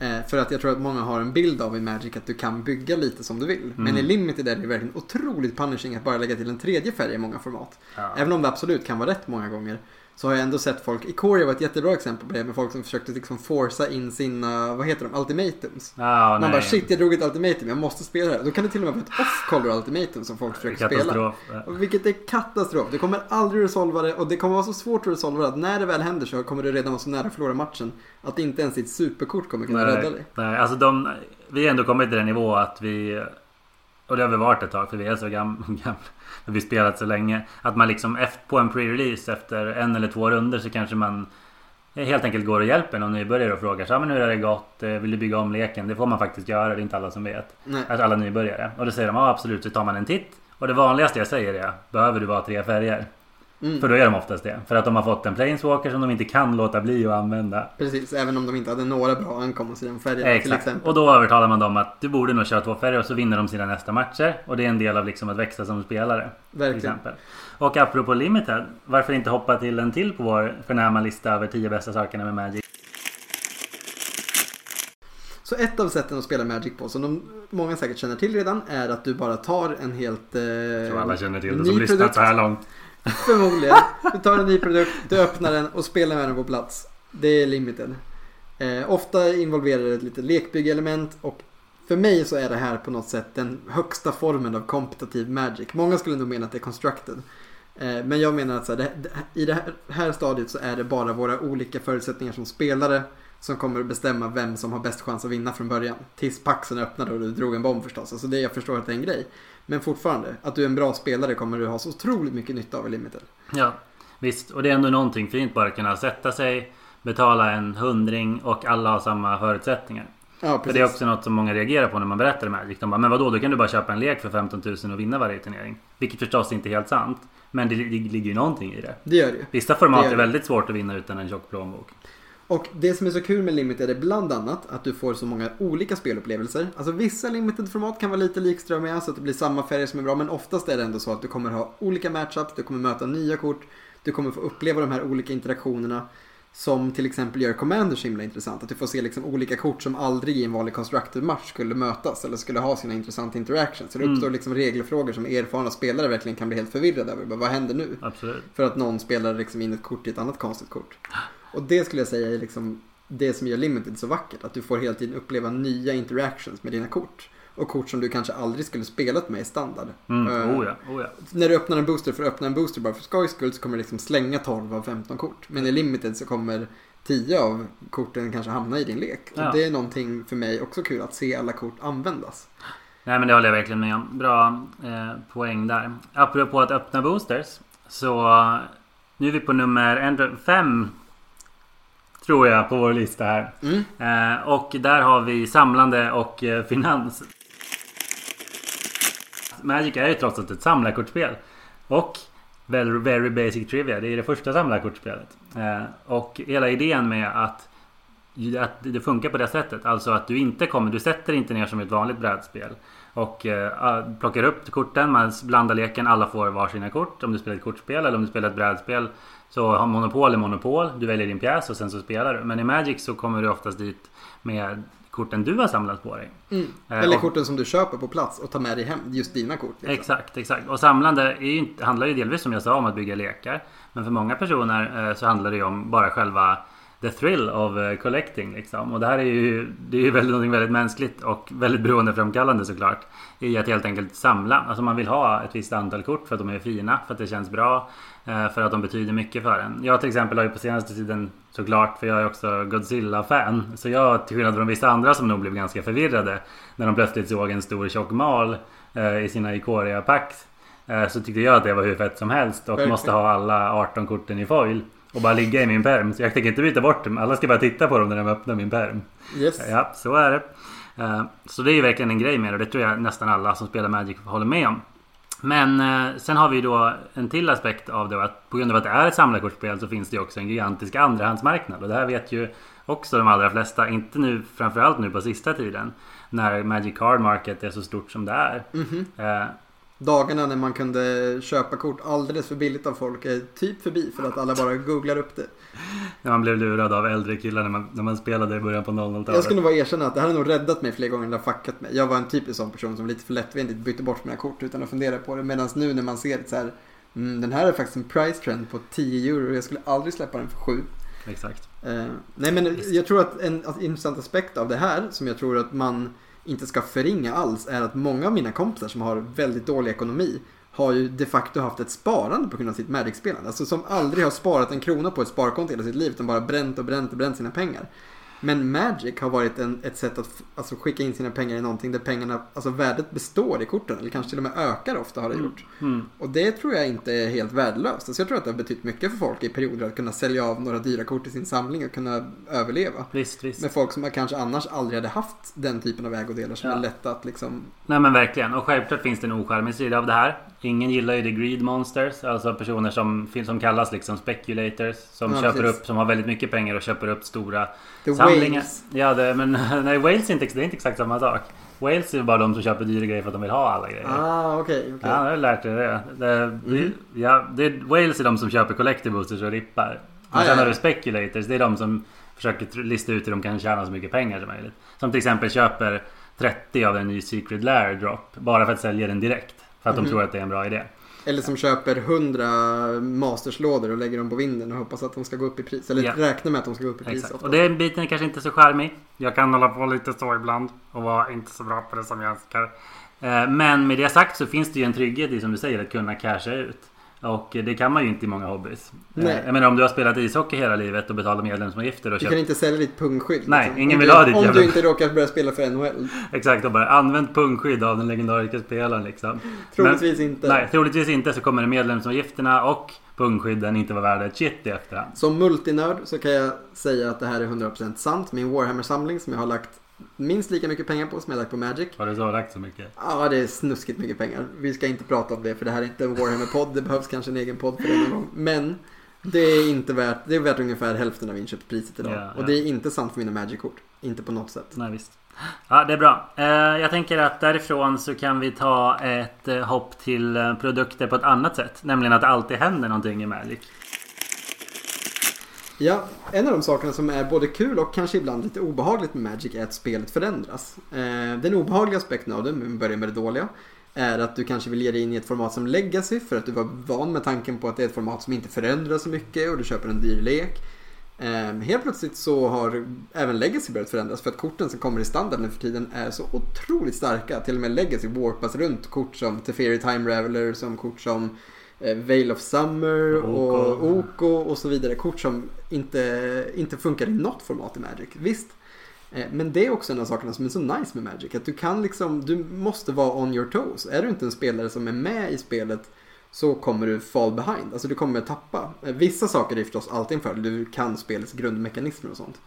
Eh, för att jag tror att många har en bild av i Magic att du kan bygga lite som du vill. Mm. Men i Limited är det verkligen otroligt punishing att bara lägga till en tredje färg i många format. Ja. Även om det absolut kan vara rätt många gånger så har jag ändå sett folk, Ikoria var ett jättebra exempel på det med folk som försökte liksom forsa in sina, vad heter de, ultimatums. Oh, Man nej. bara shit jag drog ett ultimatum, jag måste spela det. Då kan det till och med vara ett off-color ultimatum som folk försöker spela. Vilket är katastrof. Du kommer aldrig resolva det och det kommer vara så svårt att resolva det att när det väl händer så kommer du redan vara så nära att förlora matchen att inte ens ditt superkort kommer kunna nej, rädda dig. Nej, alltså de, vi har ändå kommit till den nivå att vi och det har vi varit ett tag för vi är så gamla. Gam, vi spelat så länge. Att man liksom på en pre-release efter en eller två runder så kanske man helt enkelt går och hjälper någon nybörjare och frågar så men hur har det gått? Eh, vill du bygga om leken? Det får man faktiskt göra. Det är inte alla som vet. Nej. Alla nybörjare. Och då säger de ja absolut. Så tar man en titt. Och det vanligaste jag säger är behöver du bara tre färger? Mm. För då är de oftast det. För att de har fått en planeswalker som de inte kan låta bli att använda. Precis, även om de inte hade några bra den färgen till exempel. Och då övertalar man dem att du borde nog köra två färger och så vinner de sina nästa matcher. Och det är en del av liksom att växa som spelare. Verkligen. Och apropå limited, varför inte hoppa till en till på vår förnäma lista över 10 bästa sakerna med Magic? Så ett av sätten att spela Magic på, som de, många säkert känner till redan, är att du bara tar en helt... Eh, tror alla känner till det som lyssnat så här långt. Förmodligen. Du tar en ny produkt, du öppnar den och spelar med den på plats. Det är limited. Eh, ofta involverar det ett litet lekbyggelement och för mig så är det här på något sätt den högsta formen av kompetitiv magic. Många skulle nog mena att det är constructed. Eh, men jag menar att så här, det, i det här, här stadiet så är det bara våra olika förutsättningar som spelare som kommer att bestämma vem som har bäst chans att vinna från början. Tills paxen öppnade och du drog en bomb förstås. Alltså det jag förstår att det är en grej. Men fortfarande, att du är en bra spelare kommer du ha så otroligt mycket nytta av i Limited. Ja, visst. Och det är ändå någonting fint bara att kunna sätta sig, betala en hundring och alla har samma förutsättningar. Ja, precis. För det är också något som många reagerar på när man berättar det Magic. De bara, men vadå, då kan du bara köpa en lek för 15 000 och vinna varje turnering. Vilket förstås inte är helt sant. Men det, det, det ligger ju någonting i det. Det gör det. Vissa format är väldigt svårt att vinna utan en tjock plånbok. Och det som är så kul med Limited är bland annat att du får så många olika spelupplevelser. Alltså vissa Limited-format kan vara lite likströmmiga så att det blir samma färger som är bra. Men oftast är det ändå så att du kommer ha olika matchups, du kommer möta nya kort, du kommer få uppleva de här olika interaktionerna. Som till exempel gör Commander så himla intressant. Att du får se liksom olika kort som aldrig i en vanlig constructed match skulle mötas eller skulle ha sina intressanta interactions. Så det uppstår mm. liksom regelfrågor som erfarna spelare verkligen kan bli helt förvirrade över. Vad händer nu? Absolut. För att någon spelar liksom in ett kort i ett annat konstigt kort. Och det skulle jag säga är liksom det som gör Limited så vackert. Att du får hela tiden uppleva nya interactions med dina kort. Och kort som du kanske aldrig skulle spelat med i standard. Mm. Uh, oh ja, oh ja. När du öppnar en booster för att öppna en booster bara för skojs skull så kommer du liksom slänga 12 av 15 kort. Men i Limited så kommer 10 av korten kanske hamna i din lek. Ja. Och det är någonting för mig också kul att se alla kort användas. Nej men det håller jag verkligen med om. Bra eh, poäng där. Apropå att öppna boosters. Så nu är vi på nummer 5 Tror jag på vår lista här. Mm. Eh, och där har vi samlande och eh, finans. Magic är ju trots allt ett samlarkortspel. Och very, very basic trivia. Det är det första samlarkortspelet. Eh, och hela idén med att, att det funkar på det sättet. Alltså att du inte kommer, du sätter inte ner som ett vanligt brädspel. Och eh, plockar upp korten, man blandar leken, alla får varsina kort. Om du spelar ett kortspel eller om du spelar ett brädspel så har monopol är monopol. Du väljer din pjäs och sen så spelar du. Men i Magic så kommer du oftast dit med korten du har samlat på dig. Mm. Eh, Eller och, korten som du köper på plats och tar med dig hem. Just dina kort. Liksom. Exakt, exakt. Och samlande är ju, handlar ju delvis som jag sa om att bygga lekar. Men för många personer eh, så handlar det ju om bara själva the thrill of eh, collecting liksom. Och det här är ju, det är ju väldigt, något väldigt mänskligt och väldigt beroendeframkallande såklart. I att helt enkelt samla. Alltså man vill ha ett visst antal kort för att de är fina, för att det känns bra. Eh, för att de betyder mycket för en. Jag till exempel har ju på senaste tiden såklart, för jag är också Godzilla-fan. Så jag, till skillnad från vissa andra som nog blev ganska förvirrade. När de plötsligt såg en stor tjock mal eh, i sina Ikoria-packs. Så tyckte jag att det var hur fett som helst och Verkligen. måste ha alla 18 korten i foil. Och bara ligga i min perm. Så jag tänker inte byta bort dem. Alla ska bara titta på dem när de öppnar min perm. Yes. Ja, så är det. Eh, så det är ju verkligen en grej med det. Och det tror jag nästan alla som spelar Magic håller med om. Men eh, sen har vi då en till aspekt av det. Att på grund av att det är ett samlarkortspel så finns det ju också en gigantisk andrahandsmarknad. Och det här vet ju också de allra flesta. Inte nu framförallt nu på sista tiden. När Magic Card Market är så stort som det är. Mm -hmm dagarna när man kunde köpa kort alldeles för billigt av folk är typ förbi för att alla bara googlar upp det. När man blev lurad av äldre killar när man, när man spelade i början på 00-talet. Jag skulle bara erkänna att det här har nog räddat mig flera gånger när det har fuckat mig. Jag var en typisk sån person som lite för lättvindigt bytte bort mina kort utan att fundera på det. Medan nu när man ser det så här. Mm, den här är faktiskt en price trend på 10 euro och jag skulle aldrig släppa den för 7. Exakt. Eh, nej men jag tror att en, en intressant aspekt av det här som jag tror att man inte ska förringa alls är att många av mina kompisar som har väldigt dålig ekonomi har ju de facto haft ett sparande på grund av sitt Magic-spelande. Alltså som aldrig har sparat en krona på ett sparkonto hela sitt liv utan bara bränt och bränt och bränt sina pengar. Men Magic har varit en, ett sätt att alltså, skicka in sina pengar i någonting där pengarna, alltså värdet består i korten. Eller kanske till och med ökar ofta har det mm. gjort. Mm. Mm. Och det tror jag inte är helt värdelöst. Alltså, jag tror att det har betytt mycket för folk i perioder att kunna sälja av några dyra kort i sin samling och kunna överleva. Visst, visst. Med folk som kanske annars aldrig hade haft den typen av ägodelar som ja. är lätta att liksom... Nej men verkligen. Och självklart finns det en ocharmig sida av det här. Ingen gillar ju the greed monsters. Alltså personer som, som kallas liksom speculators. Som ja, köper precis. upp, som har väldigt mycket pengar och köper upp stora The samlingar. Wales. Ja, det, men nej, Wales är inte, det är inte exakt samma sak. Wales är bara de som köper dyra grejer för att de vill ha alla grejer. Ah, okej. Okay, okay. Ja, jag har lärt dig det. det, mm. ja, det Wales är de som köper collectibles och rippar. Och ah, sen ja. har du speculators. Det är de som försöker lista ut hur de kan tjäna så mycket pengar som möjligt. Som till exempel köper 30 av en ny Secret Lair drop. Bara för att sälja den direkt. För att mm. de tror att det är en bra idé. Eller som köper 100 masterslådor och lägger dem på vinden och hoppas att de ska gå upp i pris. Eller ja. räknar med att de ska gå upp i pris. Exakt. Och den biten är kanske inte så charmig. Jag kan hålla på lite så ibland och vara inte så bra på det som jag önskar. Eh, men med det sagt så finns det ju en trygghet i som du säger att kunna casha ut. Och det kan man ju inte i många hobbys. Eh, Nej. Jag menar om du har spelat ishockey hela livet och betalat medlemsavgifter och Du köpt... kan inte sälja ditt pungskydd. Nej, liksom. ingen vill ha ditt Om jävla... du inte råkar börja spela för NHL. Exakt, och bara använd pungskydd av den legendariska spelaren liksom. Troligtvis Men, inte. Nej, troligtvis inte så kommer medlemsavgifterna och pungskydden inte vara värda ett shit i efterhand. Som multinörd så kan jag säga att det här är 100% sant. Min Warhammer-samling som jag har lagt minst lika mycket pengar på som jag lagt på Magic. Har du så lagt så mycket? Ja, det är snuskigt mycket pengar. Vi ska inte prata om det för det här är inte en Warhammer-podd. Det behövs kanske en egen podd för det någon gång. Men det är inte värt, det är värt ungefär hälften av inköpspriset idag. Ja, och det är inte sant för mina Magic-kort. Inte på något sätt. Nej, visst. Ja, det är bra. Eh, jag tänker att därifrån så kan vi ta ett eh, hopp till eh, produkter på ett annat sätt. Nämligen att det alltid händer någonting i Magic. Ja, en av de sakerna som är både kul och kanske ibland lite obehagligt med Magic är att spelet förändras. Eh, den obehagliga aspekten av det, om vi börjar med det dåliga, är att du kanske vill ge dig in i ett format som Legacy för att du var van med tanken på att det är ett format som inte förändras så mycket och du köper en dyr lek. Eh, helt plötsligt så har även Legacy börjat förändras för att korten som kommer i standard nu för tiden är så otroligt starka. Till och med Legacy warpas runt kort som Teferi Time Raveler, som kort som eh, Veil of Summer och Oko och så vidare. Kort som inte, inte funkar i något format i Magic. Visst, eh, men det är också en av sakerna som är så nice med Magic. Att du kan liksom, du måste vara on your toes. Är du inte en spelare som är med i spelet så kommer du fall behind. Alltså du kommer tappa. Eh, vissa saker är förstås alltid en fördel. Du kan spelets grundmekanismer och sånt.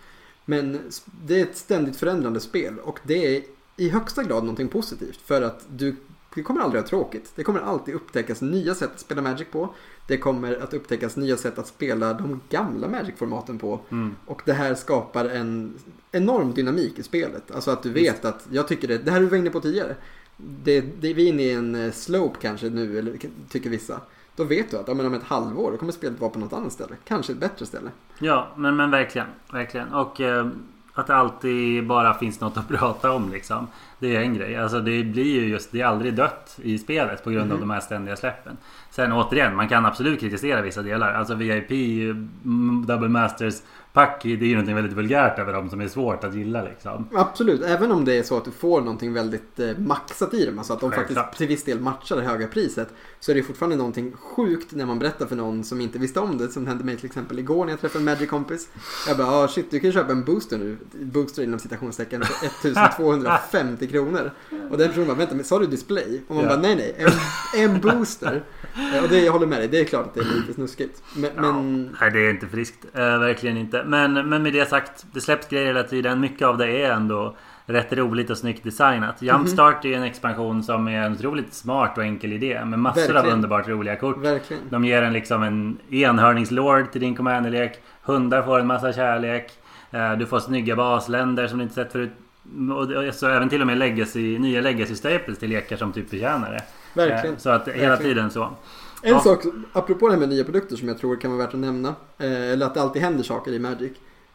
Men det är ett ständigt förändrande spel och det är i högsta grad någonting positivt. För att du det kommer aldrig att ha tråkigt. Det kommer alltid upptäckas nya sätt att spela Magic på. Det kommer att upptäckas nya sätt att spela de gamla Magic-formaten på. Mm. Och det här skapar en enorm dynamik i spelet. Alltså att du vet Visst. att, jag tycker det, det här du var inne på tidigare. Det, det, vi är inne i en eh, slope kanske nu, eller tycker vissa. Då vet du att ja, men om ett halvår kommer spelet vara på något annat ställe. Kanske ett bättre ställe. Ja, men, men verkligen. verkligen. Och eh, att det alltid bara finns något att prata om liksom. Det är en grej. Alltså det blir ju just, det är aldrig dött i spelet på grund mm. av de här ständiga släppen. Sen återigen, man kan absolut kritisera vissa delar. Alltså VIP, mm, Double Masters, pack det är ju någonting väldigt vulgärt över dem som är svårt att gilla liksom. Absolut, även om det är så att du får någonting väldigt eh, maxat i dem. Alltså att de Självklart. faktiskt till viss del matchar det höga priset. Så är det fortfarande någonting sjukt när man berättar för någon som inte visste om det. Som hände mig till exempel igår när jag träffade en Magic-kompis. Jag bara, ah, shit du kan köpa en booster nu. Booster inom citationstecken för 1250 kronor. Och den personen bara, vänta men sa du display? Och man Ja. bara, nej nej, en, en booster. Eh, Och det, jag håller med dig, det är klart att det är lite snuskigt. Men, men Nej det är inte friskt. Eh, verkligen inte. Men, men med det sagt. Det släpps grejer hela tiden. Mycket av det är ändå rätt roligt och snyggt designat. Jumpstart är ju en expansion som är en otroligt smart och enkel idé. Med massor av Verkligen. underbart roliga kort. verkligen. De ger en liksom en enhörningslord till din commanderlek. Hundar får en massa kärlek. Eh, Du får snygga basländer som du inte sett förut. Och så även till och med legacy, nya legacy staples till lekar som typ förtjänar det. Verkligen. Eh, Så att hela Verkligen. tiden så. En Ja. sak, apropå det här med nya produkter som jag tror kan vara värt att nämna, eh, eller att det alltid händer saker i Magic,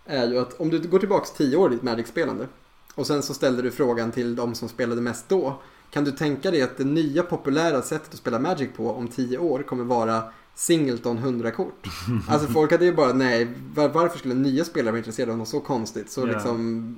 är ju att om du går tillbaks 10 år i ditt Magic-spelande och sen så ställde du frågan till de som spelade mest då, kan du tänka dig att det nya populära sättet att spela Magic på om 10 år kommer vara Singleton 100-kort? Alltså folk hade ju bara, nej, var, varför skulle nya spelare vara intresserade av något så konstigt, så Ja. liksom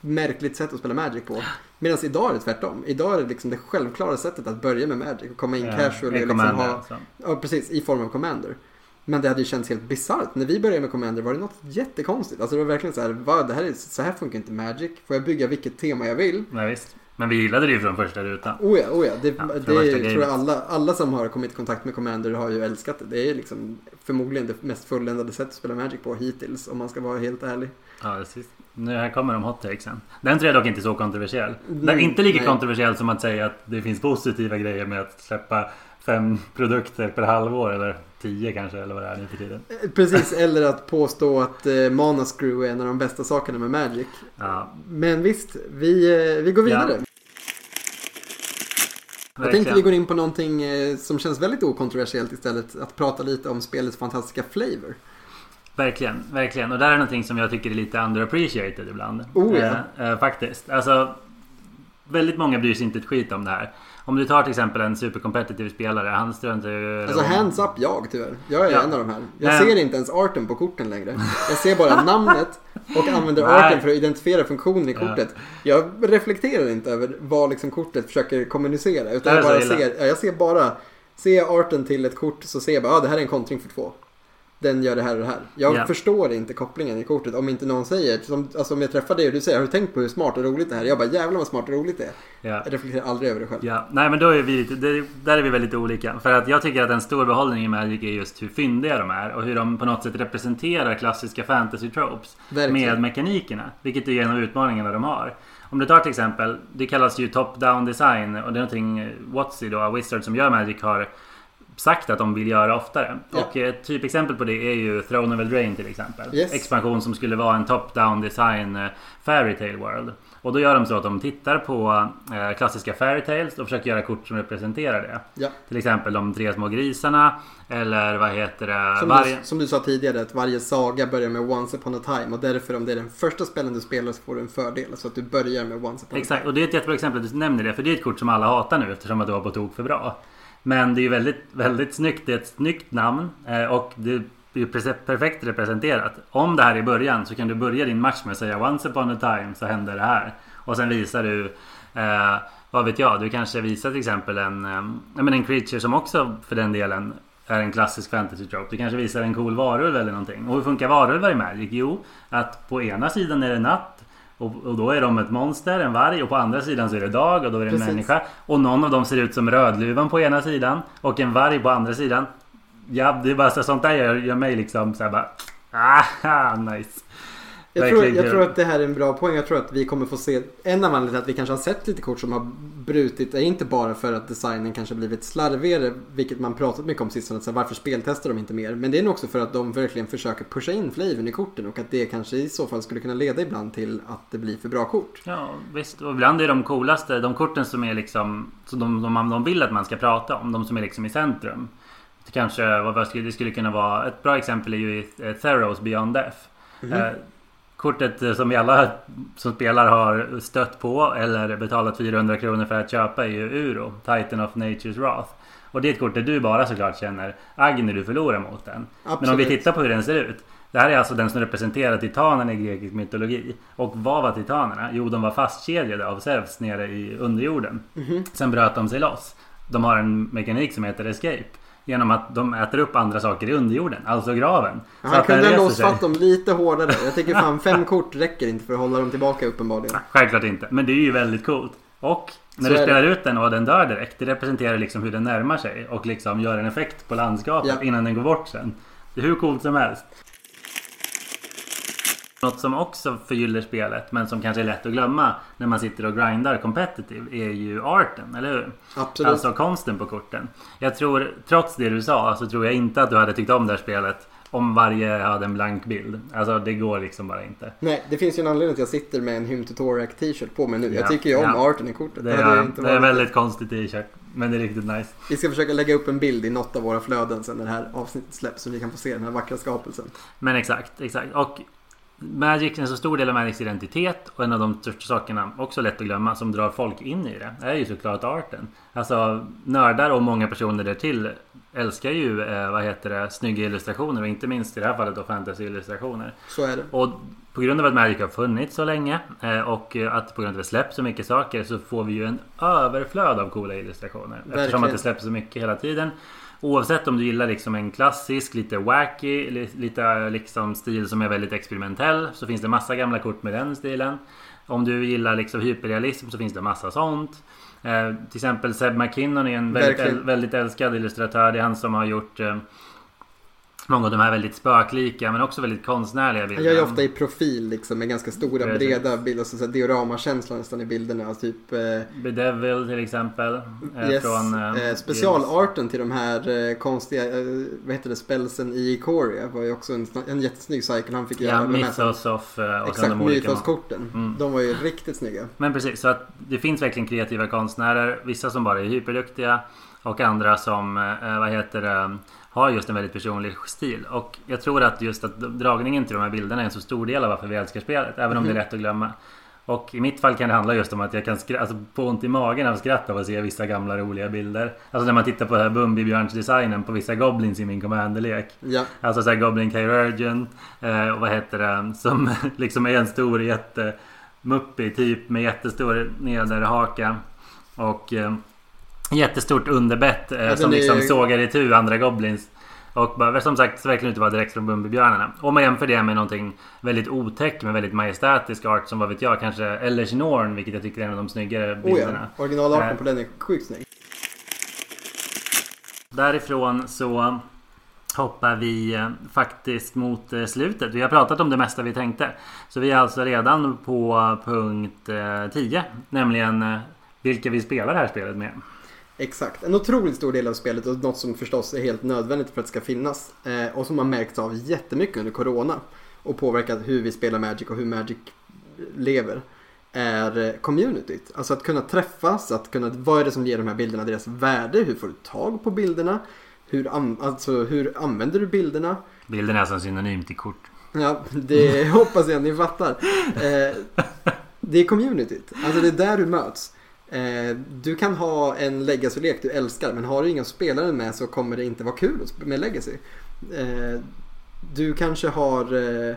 märkligt sätt att spela Magic på. Medan idag är det tvärtom. Idag är det liksom det självklara sättet att börja med Magic och komma in Ja, casual och liksom ha alltså. Ja, precis. I form av Commander. Men det hade ju känts helt bisarrt. När vi började med Commander var det något jättekonstigt. Alltså det var verkligen så här, vad, det här är, så här funkar inte Magic. Får jag bygga vilket tema jag vill? Ja, visst. Men vi gillade det ju från första rutan. Oh ja, oh ja. Det, Ja, det tror jag alla, alla som har kommit i kontakt med Commander har ju älskat det. Det är liksom förmodligen det mest fulländade sättet att spela Magic på hittills. Om man ska vara helt ärlig. Ja, precis. Nu här kommer de hot takesen. Den tror jag dock inte är så kontroversiell. Den är inte lika nej. kontroversiell som att säga att det finns positiva grejer med att släppa fem produkter per halvår. Eller tio kanske, eller vad det är nu för tiden. Eh, Precis, eller att påstå att eh, Mana Screw är en av de bästa sakerna med Magic. Ja, Men visst, vi, eh, vi går vidare. Jag tänkte vi går in på någonting eh, som känns väldigt okontroversiellt istället. Att prata lite om spelets fantastiska flavor. Verkligen, verkligen. Och där är någonting som jag tycker är lite underappreciated ibland. Oh, ja. eh, eh, faktiskt. Alltså, väldigt många bryr sig inte ett skit om det här. Om du tar till exempel en supercompetitive spelare. Han struntar ju... Alltså hands up jag tyvärr. Jag är Ja. en av de här. Jag Nej. ser inte ens arten på korten längre. Jag ser bara namnet och använder Nej. arten för att identifiera funktionen i Ja. kortet. Jag reflekterar inte över vad liksom kortet försöker kommunicera. Utan jag bara ser, ja, jag ser bara, ser jag arten till ett kort så ser jag bara, ah, det här är en kontring för två. Den gör det här och det här. Jag Ja. förstår inte kopplingen i kortet om inte någon säger, som, alltså om jag träffar dig och du säger, har du tänkt på hur smart och roligt det här är? Jag bara, jävlar vad smart och roligt det är. Ja. Jag reflekterar aldrig över det själv. Ja, nej men då är vi det, där är vi väldigt olika. För att jag tycker att en stor behållning i Magic är just hur fyndiga de är och hur de på något sätt representerar klassiska fantasy tropes Verkligen. med mekanikerna. Vilket är en av utmaningarna de har. Om du tar till exempel, det kallas ju top-down design och det är någonting Watsy då, Wizard som gör Magic har sagt att de vill göra oftare. Ja. Och ett typexempel på det är ju Throne of Eldraine till exempel. Yes. Expansion som skulle vara en top-down design eh, Fairy Tale World. Och då gör de så att de tittar på eh, klassiska Fairy Tales och försöker göra kort som representerar det. Ja. Till exempel de tre små grisarna. Eller vad heter det? Som, Varje... du, som du sa tidigare, att varje saga börjar med Once upon a time och därför om det är den första spelen du spelar så får du en fördel. Så att du börjar med Once upon a Exakt, time. och det är ett jättebra exempel att du nämner det. För det är ett kort som alla hatar nu eftersom att det var på tok för bra. Men det är ju väldigt, väldigt snyggt. Det är ett snyggt namn eh, och det är ju perfekt representerat. Om det här är början så kan du börja din match med att säga Once upon a time så händer det här. Och sen visar du eh, vad vet jag, du kanske visar till exempel en, eh, ja, men en creature som också för den delen är en klassisk fantasy trope. Du kanske visar en cool varulv eller någonting. Och hur funkar varulvar i Magic? Jo, att på ena sidan är det natt och, och då är de ett monster, en varg. Och på andra sidan så är det dag och då är det en Precis. människa. Och någon av dem ser ut som Rödluvan på ena sidan och en varg på andra sidan. Ja, det är bara så, sånt där gör, gör mig liksom såhär bara... Ah, nice. Jag tror, jag tror att det här är en bra poäng. Jag tror att vi kommer få se en av anledningarna till att vi kanske har sett lite kort som har brutit är inte bara för att designen kanske blivit slarvigare, vilket man pratat mycket om sistone. Så varför speltestar de inte mer? Men det är nog också för att de verkligen försöker pusha in flavorn i korten och att det kanske i så fall skulle kunna leda ibland till att det blir för bra kort. Ja visst, och ibland är de coolaste, de korten som är liksom som de, de, de vill att man ska prata om, de som är liksom i centrum. Det kanske, vad, skulle, det skulle kunna vara, ett bra exempel är ju eh, Theros Beyond Death. Mhm. Kortet eh, som vi alla som spelar har stött på eller betalat 400 kronor för att köpa är ju Uro, Titan of Nature's Wrath. Och det är ett kort där du bara såklart känner agg när du förlorar mot den. Men om vi Absolut. tittar på hur den ser ut. Det här är alltså den som representerar titanerna i grekisk mytologi. Och vad var titanerna? Jo, de var fastkedjade av Zeus nere i underjorden. Mhm. Sen bröt de sig loss. De har en mekanik som heter escape. Genom att de äter upp andra saker i underjorden, alltså graven. Så Han kunde sig. fast dem lite hårdare. Jag tycker fan fem kort räcker inte för att hålla dem tillbaka uppenbarligen. Självklart inte, men det är ju väldigt coolt. Och när Så du är det. spelar ut den och den dör direkt, det representerar liksom hur den närmar sig och liksom gör en effekt på landskapet Ja. innan den går bort sen. Det är hur coolt som helst. Något som också förgyller spelet, men som kanske är lätt att glömma när man sitter och grindar competitive, är ju arten, eller hur? Absolut. Alltså konsten på korten. Jag tror, trots det du sa, så tror jag inte att du hade tyckt om det här spelet om varje hade en blank bild. Alltså det går liksom bara inte. Nej, det finns ju en anledning att jag sitter med en Hym Tutorial t-shirt på mig nu. Ja, Jag tycker ju om ja. arten i kortet. Det hade är, det är en väldigt konstig t-shirt. Men det är riktigt nice. Vi ska försöka lägga upp en bild i något av våra flöden sen när det här avsnittet släpps så ni kan få se den här vackra skapelsen. Men exakt, exakt. Och Magic, en så stor del av Magics identitet och en av de största sakerna, också lätt att glömma, som drar folk in i det, är ju såklart arten. Alltså nördar och många personer därtill älskar ju, eh, vad heter det, snygga illustrationer och inte minst i det här fallet då fantasy-illustrationer. Så är det. Och på grund av att Magic har funnits så länge eh, och att på grund av att det släpps så mycket saker så får vi ju en överflöd av coola illustrationer. Eftersom Verkligen. att det släpps så mycket hela tiden. Oavsett om du gillar liksom en klassisk, lite wacky, li- lite liksom stil som är väldigt experimentell så finns det massa gamla kort med den stilen. Om du gillar liksom hyperrealism så finns det massa sånt. Eh, till exempel Seb McKinnon är en väldigt, äl- väldigt älskad illustratör. Det är han som har gjort eh, många av de här väldigt spöklika men också väldigt konstnärliga bilderna. gör ju ofta i profil liksom med ganska stora Precis. breda bilder. Så, dioramakänsla nästan i bilderna. Typ eh, Bedevil till exempel. eh, yes, Från, eh, eh, specialarten till de här eh, konstiga, eh, vad heter det, spelsen i Ikoria var ju också en, en jättesnygg cykel han fick göra. Ja, Mythos of och Exakt. Mythos-korten. Mm. De var ju riktigt snygga. Men precis, så att det finns verkligen kreativa konstnärer. Vissa som bara är hyperduktiga. Och andra som, vad heter det, har just en väldigt personlig stil. Och jag tror att just att dragningen till de här bilderna är en så stor del av varför vi älskar spelet. Även om det är lätt att glömma. Och i mitt fall kan det handla just om att jag kan skra- alltså, få ont i magen av skratt av att se vissa gamla roliga bilder. Alltså när man tittar på den här Bumbibjörns-designen på vissa goblins i min commanderlek. Ja, Alltså såhär Goblin Chirurgeon. Eh, och vad heter det? Som liksom är en stor jättemuppig typ med jättestor nederhaka. Och eh, jättestort underbett eh, den som är- liksom sågar itu andra Goblins. Och bara, som sagt verkligen inte bara direkt från Bumbibjörnarna. Om man jämför det med någonting väldigt otäck med väldigt majestätisk art som vad vet jag kanske Ellers Norn vilket jag tycker är en av de snyggare oh bilderna. ja. Originalarten Eh. på den är sjukt snygg. Därifrån så hoppar vi eh, faktiskt mot eh, slutet. Vi har pratat om det mesta vi tänkte. Så vi är alltså redan på punkt eh, 10. Nämligen eh, vilka vi spelar det här spelet med. Exakt. En otroligt stor del av spelet och något som förstås är helt nödvändigt för att det ska finnas. Eh, och som har märkts av jättemycket under Corona. Och påverkat hur vi spelar Magic och hur Magic lever. Är eh, communityt. Alltså att kunna träffas, att kunna, vad är det som ger de här bilderna deras värde? Hur får du tag på bilderna? Hur, alltså, hur använder du bilderna? Bilden är alltså en synonym till kort. Ja, det hoppas jag ni fattar. Eh, det är communityt. Alltså det är där du möts. Eh, du kan ha en legacy-lek du älskar men har du inga spelare med så kommer det inte vara kul med legacy. Eh, du kanske har eh,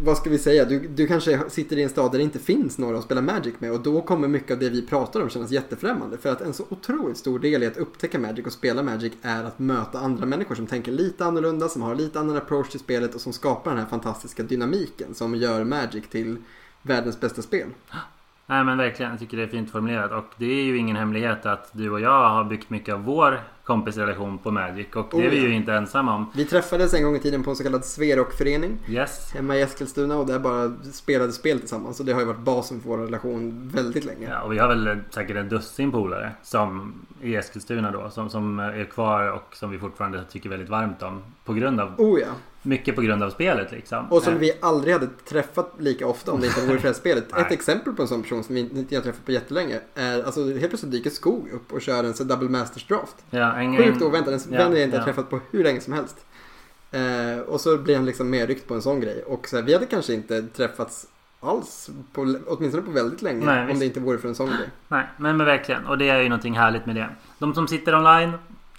vad ska vi säga? Du, du kanske sitter i en stad där det inte finns några att spela Magic med och då kommer mycket av det vi pratar om kännas jättefrämmande. För att en så otroligt stor del i att upptäcka Magic och spela Magic är att möta andra människor som tänker lite annorlunda, som har lite annan approach till spelet och som skapar den här fantastiska dynamiken som gör Magic till världens bästa spel. Ah. Nej men verkligen, jag tycker det är fint formulerat. Och det är ju ingen hemlighet att du och jag har byggt mycket av vår kompisrelation på Magic. Och det Oh, är vi ja. ju inte ensamma om. Vi träffades en gång i tiden på en så kallad Sverok-förening Yes. hemma i Eskilstuna och där bara spelade spel tillsammans. Och det har ju varit basen för vår relation väldigt länge. Ja, och vi har väl säkert en dussin polare som i Eskilstuna då som, som är kvar och som vi fortfarande tycker väldigt varmt om. På grund av, Oh ja. Mycket på grund av spelet liksom. Och som Eh, vi aldrig hade träffat lika ofta om det inte vore för det spelet. Ett exempel på en sån person som vi inte har träffat på jättelänge är alltså helt plötsligt dyker Skog upp och kör en så double masters draft. ja, en, Sjukt oväntat, en vän jag inte har träffat på hur länge som helst. Eh, och så blir han liksom medryckt på en sån grej. Och så här, vi hade kanske inte träffats alls, på, åtminstone på väldigt länge. Nej, om visst. det inte vore för en sån grej. Nej, men, men verkligen. Och det är ju någonting härligt med det. De som sitter online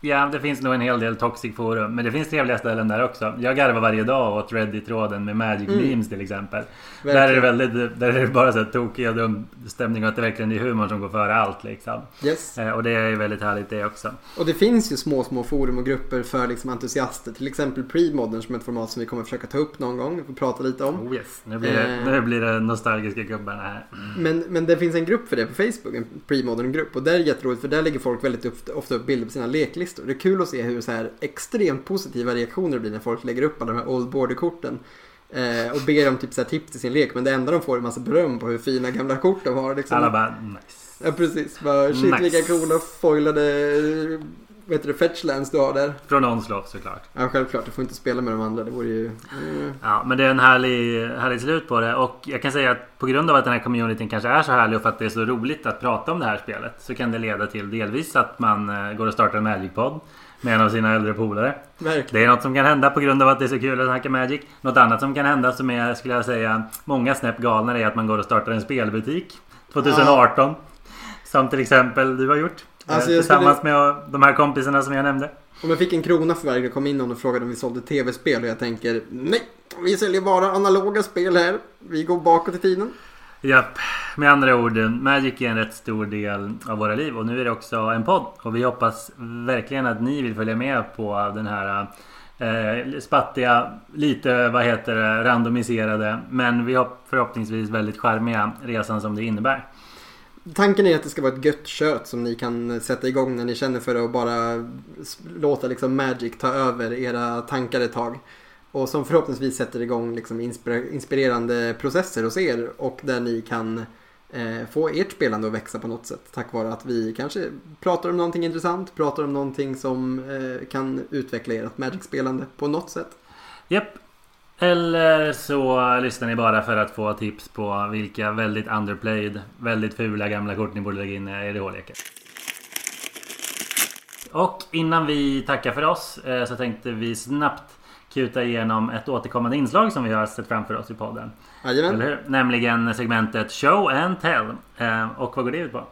Ja, det finns nog en hel del toxic forum. Men det finns trevliga ställen där också. Jag garvar varje dag åt Reddit-tråden med Magic Mm. Memes till exempel. Verkligen. Där är det väldigt, där är det bara så här tokig och dum stämning och att det verkligen är humor som går före allt liksom. Yes. Eh, och det är väldigt härligt det också. Och det finns ju små, små forum och grupper för liksom entusiaster. Till exempel Premodern som är ett format som vi kommer försöka ta upp någon gång och prata lite om. Oh yes, nu blir det, Eh. nu blir det nostalgiska gubbarna här. Men, men det finns en grupp för det på Facebook, en premodern grupp. Och där är det jätteroligt för där lägger folk väldigt ofta, ofta upp bilder på sina leklistor. Det är kul att se hur så här extremt positiva reaktioner det blir när folk lägger upp alla de här old border-korten. Eh, och ber om typ så här tips till sin lek. Men det enda de får är massa beröm på hur fina gamla kort de har. Liksom. Alla bara nice. Ja precis, bara shit Nice. vilka coola foilade vad heter det, fetchlands du har där. Från Onslaught såklart. Ja självklart, du får inte spela med de andra. Det vore ju... Mm. Ja, men det är en härlig, härlig slut på det. Och jag kan säga att på grund av att den här communityn kanske är så härlig och för att det är så roligt att prata om det här spelet. Så kan det leda till delvis att man eh, går och startar en Magic-podd. Med en av sina äldre polare. Det är något som kan hända på grund av att det är så kul att snacka Magic. Något annat som kan hända som är, skulle jag säga, många snäpp galnare är att man går och startar en spelbutik. 2018. Som till exempel du har gjort. Eh, Alltså, jag Tillsammans med de här kompisarna som jag nämnde. Om jag fick en krona för varje det kom in och frågade om vi sålde tv-spel och jag tänker nej, vi säljer bara analoga spel här. Vi går bakåt i tiden. Japp, med andra ord, Magic är en rätt stor del av våra liv och nu är det också en podd. Och vi hoppas verkligen att ni vill följa med på den här eh, spattiga, lite vad heter det, randomiserade men vi har förhoppningsvis väldigt charmiga resan som det innebär. Tanken är att det ska vara ett gött kött som ni kan sätta igång när ni känner för det och bara låta liksom Magic ta över era tankar ett tag. Och som förhoppningsvis sätter igång liksom inspirerande processer hos er och där ni kan eh, få ert spelande att växa på något sätt. Tack vare att vi kanske pratar om någonting intressant, pratar om någonting som eh, kan utveckla ert Magic-spelande på något sätt. Japp. Eller så lyssnar ni bara för att få tips på vilka väldigt underplayed, väldigt fula gamla kort ni borde lägga in i EDH-lekar. Och innan vi tackar för oss eh, så tänkte vi snabbt kuta igenom ett återkommande inslag som vi har sett framför oss i podden. Jajamän. Nämligen segmentet Show and Tell. Eh, Och vad går det ut på?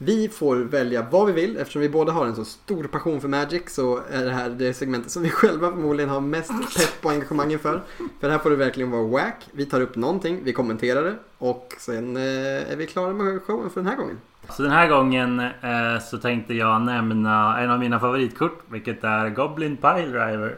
Vi får välja vad vi vill. Eftersom vi båda har en så stor passion för Magic så är det här det segmentet som vi själva förmodligen har mest pepp och engagemang inför. För här får det verkligen vara wack. Vi tar upp någonting, vi kommenterar det och sen eh, är vi klara med showen för den här gången. Så den här gången eh, så tänkte jag nämna en av mina favoritkort, vilket är Goblin Pile Driver.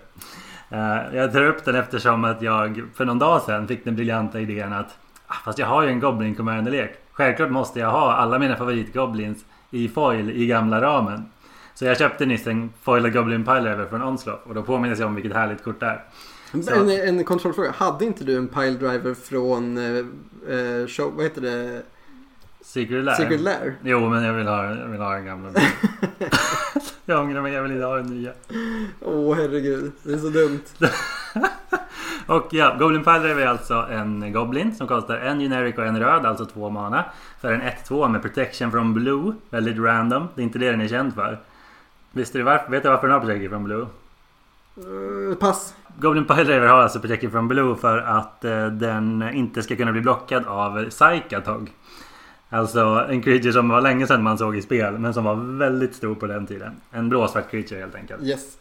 Eh, jag tar upp den eftersom att jag för någon dag sedan fick den briljanta idén att ah, fast jag har ju en Goblin Commander-lek. Självklart måste jag ha alla mina favoritgoblins i foil i gamla ramen. Så jag köpte nyss en foiled Goblin Pile Driver från Onslaught och då påminner jag om vilket härligt kort det är. Så. En, en kontrollfråga. Hade inte du en pile driver från eh, eh, show, vad heter det? Secret Lair. Secret Lair? Jo men jag vill ha, jag vill ha en gamla. jag ångrar mig, jag vill inte ha den nya. Åh herregud, det är så dumt. Och ja, Goblin Driver är alltså en Goblin som kostar en generic och en röd, alltså två mana. För en 1-2 med protection from blue. Väldigt random. Det är inte det den är känd för. Visste du varför? Vet du varför den har protection from blue? Eh, pass. Goblin Pile Driver har alltså protection from blue för att eh, den inte ska kunna bli blockad av Psychatog. Alltså en creature som var länge sedan man såg i spel men som var väldigt stor på den tiden. En blåsvart creature helt enkelt. Yes.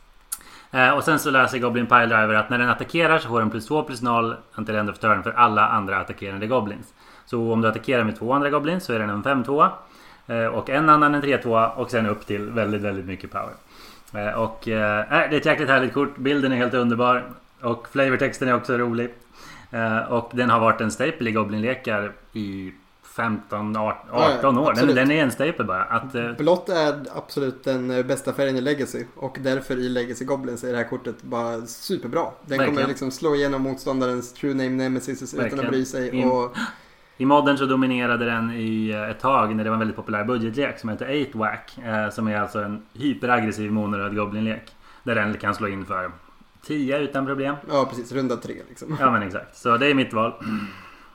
Eh, och sen så läser Goblin Pile Driver att när den attackerar så får den plus 2 plus 0 until end of turn för alla andra attackerande Goblins. Så om du attackerar med två andra Goblins så är den en 5-2. Eh, och en annan en 3-2 och sen upp till väldigt, väldigt mycket power. Eh, och eh, eh, det är ett jäkligt härligt kort. Bilden är helt underbar. Och flavortexten är också rolig. Eh, och den har varit en staple i Goblin-lekar i 15, 18 Ja, år. Den, den är en staple bara. Att, eh, Blått är absolut den bästa färgen i Legacy och därför i Legacy Goblins är det här kortet bara superbra. Den kommer Verkligen. liksom slå igenom motståndarens True Name Nemesis utan Verkligen. att bry sig. Och, I modden så dominerade den i eh, ett tag när det var en väldigt populär budgetlek som heter 8-Wack. Eh, som är alltså en hyperaggressiv monoröd goblinlek. Där den kan slå in för 10 utan problem. ja precis, runda tre liksom. Ja men exakt. Så det är mitt val.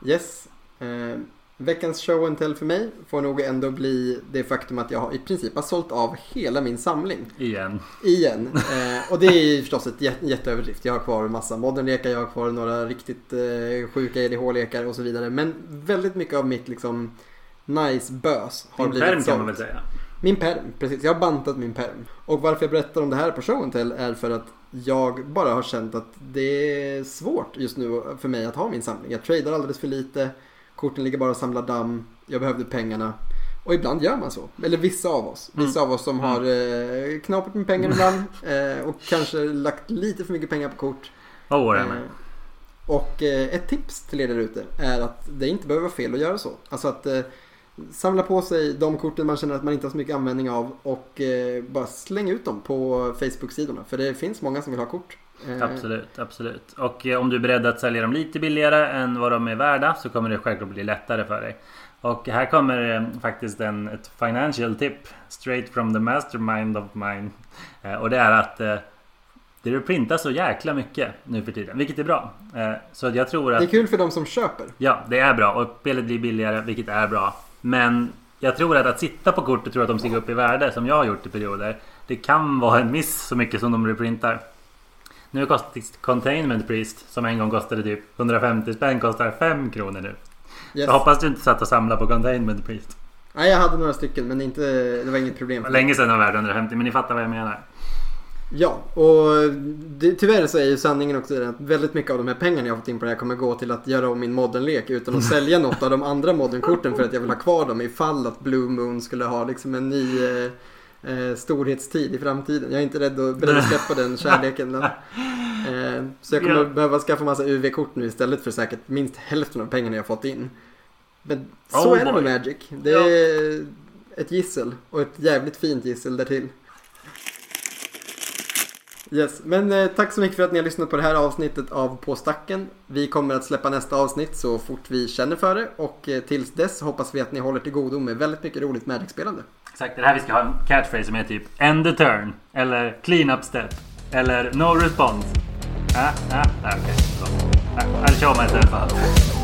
Yes. Eh, veckans show and tell för mig får nog ändå bli det faktum att jag har i princip har sålt av hela min samling. Igen. Igen. Eh, och det är förstås ett jät- jätteöverdrift. Jag har kvar en massa modernlekar, jag har kvar några riktigt eh, sjuka EDH-lekar och så vidare. Men väldigt mycket av mitt liksom nice bös har Din blivit skärm kan man sålt. väl säga. Min perm, precis. Jag har bantat min perm. Och varför jag berättar om det här på show and tell är för att jag bara har känt att det är svårt just nu för mig att ha min samling. Jag tradar alldeles för lite. Korten ligger bara och samlar damm. Jag behövde pengarna. Och ibland gör man så. Eller vissa av oss. Vissa av oss som har eh, knaprat med pengar ibland. Eh, och kanske lagt lite för mycket pengar på kort. Oh, Eh, och eh, ett tips till er där ute är att det inte behöver vara fel att göra så. Alltså att eh, samla på sig de korten man känner att man inte har så mycket användning av och eh, bara släng ut dem på Facebook-sidorna. För det finns många som vill ha kort. Eh, Absolut, absolut. Och eh, om du är beredd att sälja dem lite billigare än vad de är värda så kommer det självklart bli lättare för dig. Och här kommer eh, faktiskt en, ett financial tip straight from the mastermind of mine. Och det är att det printas så jäkla mycket nu för tiden, vilket är bra. Så jag tror att... Det är kul för de som köper. Ja, det är bra och spelet blir billigare, vilket är bra. Men jag tror att att sitta på kort och tro att de stiger upp i värde, som jag har gjort i perioder, det kan vara en miss så mycket som de reprintar. Nu kostar Containment Priest, som en gång kostade typ 150 spänn, kostar 5 kronor nu. Yes. Jag hoppas du inte satt och samlade på Containment Priest. Nej, jag hade några stycken men inte, det var inget problem. För länge sedan de var värda 150, men ni fattar vad jag menar. Ja, och det, tyvärr så är ju sanningen också den att väldigt mycket av de här pengarna jag har fått in på det här kommer gå till att göra om min moddenlek utan att sälja något av de andra moddenkorten för att jag vill ha kvar dem ifall att Blue Moon skulle ha liksom en ny eh, eh, storhetstid i framtiden. Jag är inte rädd att, beredd att släppa den kärleken. Men, eh, så jag kommer Ja. behöva skaffa massa UV-kort nu istället för säkert minst hälften av pengarna jag fått in. Men så Oh är det med. Magic. Det är ett gissel och ett jävligt fint gissel därtill. Yes, men eh, tack så mycket för att ni har lyssnat på det här avsnittet av På stacken. Vi kommer att släppa nästa avsnitt så fort vi känner för det och eh, tills dess hoppas vi att ni håller till godo med väldigt mycket roligt Magic-spelande. Exakt, det är här vi ska ha en catchphrase som är typ End the turn. Eller Clean up step. Eller No response. Ah, ah, ah, okej. Ah, I'll show myself.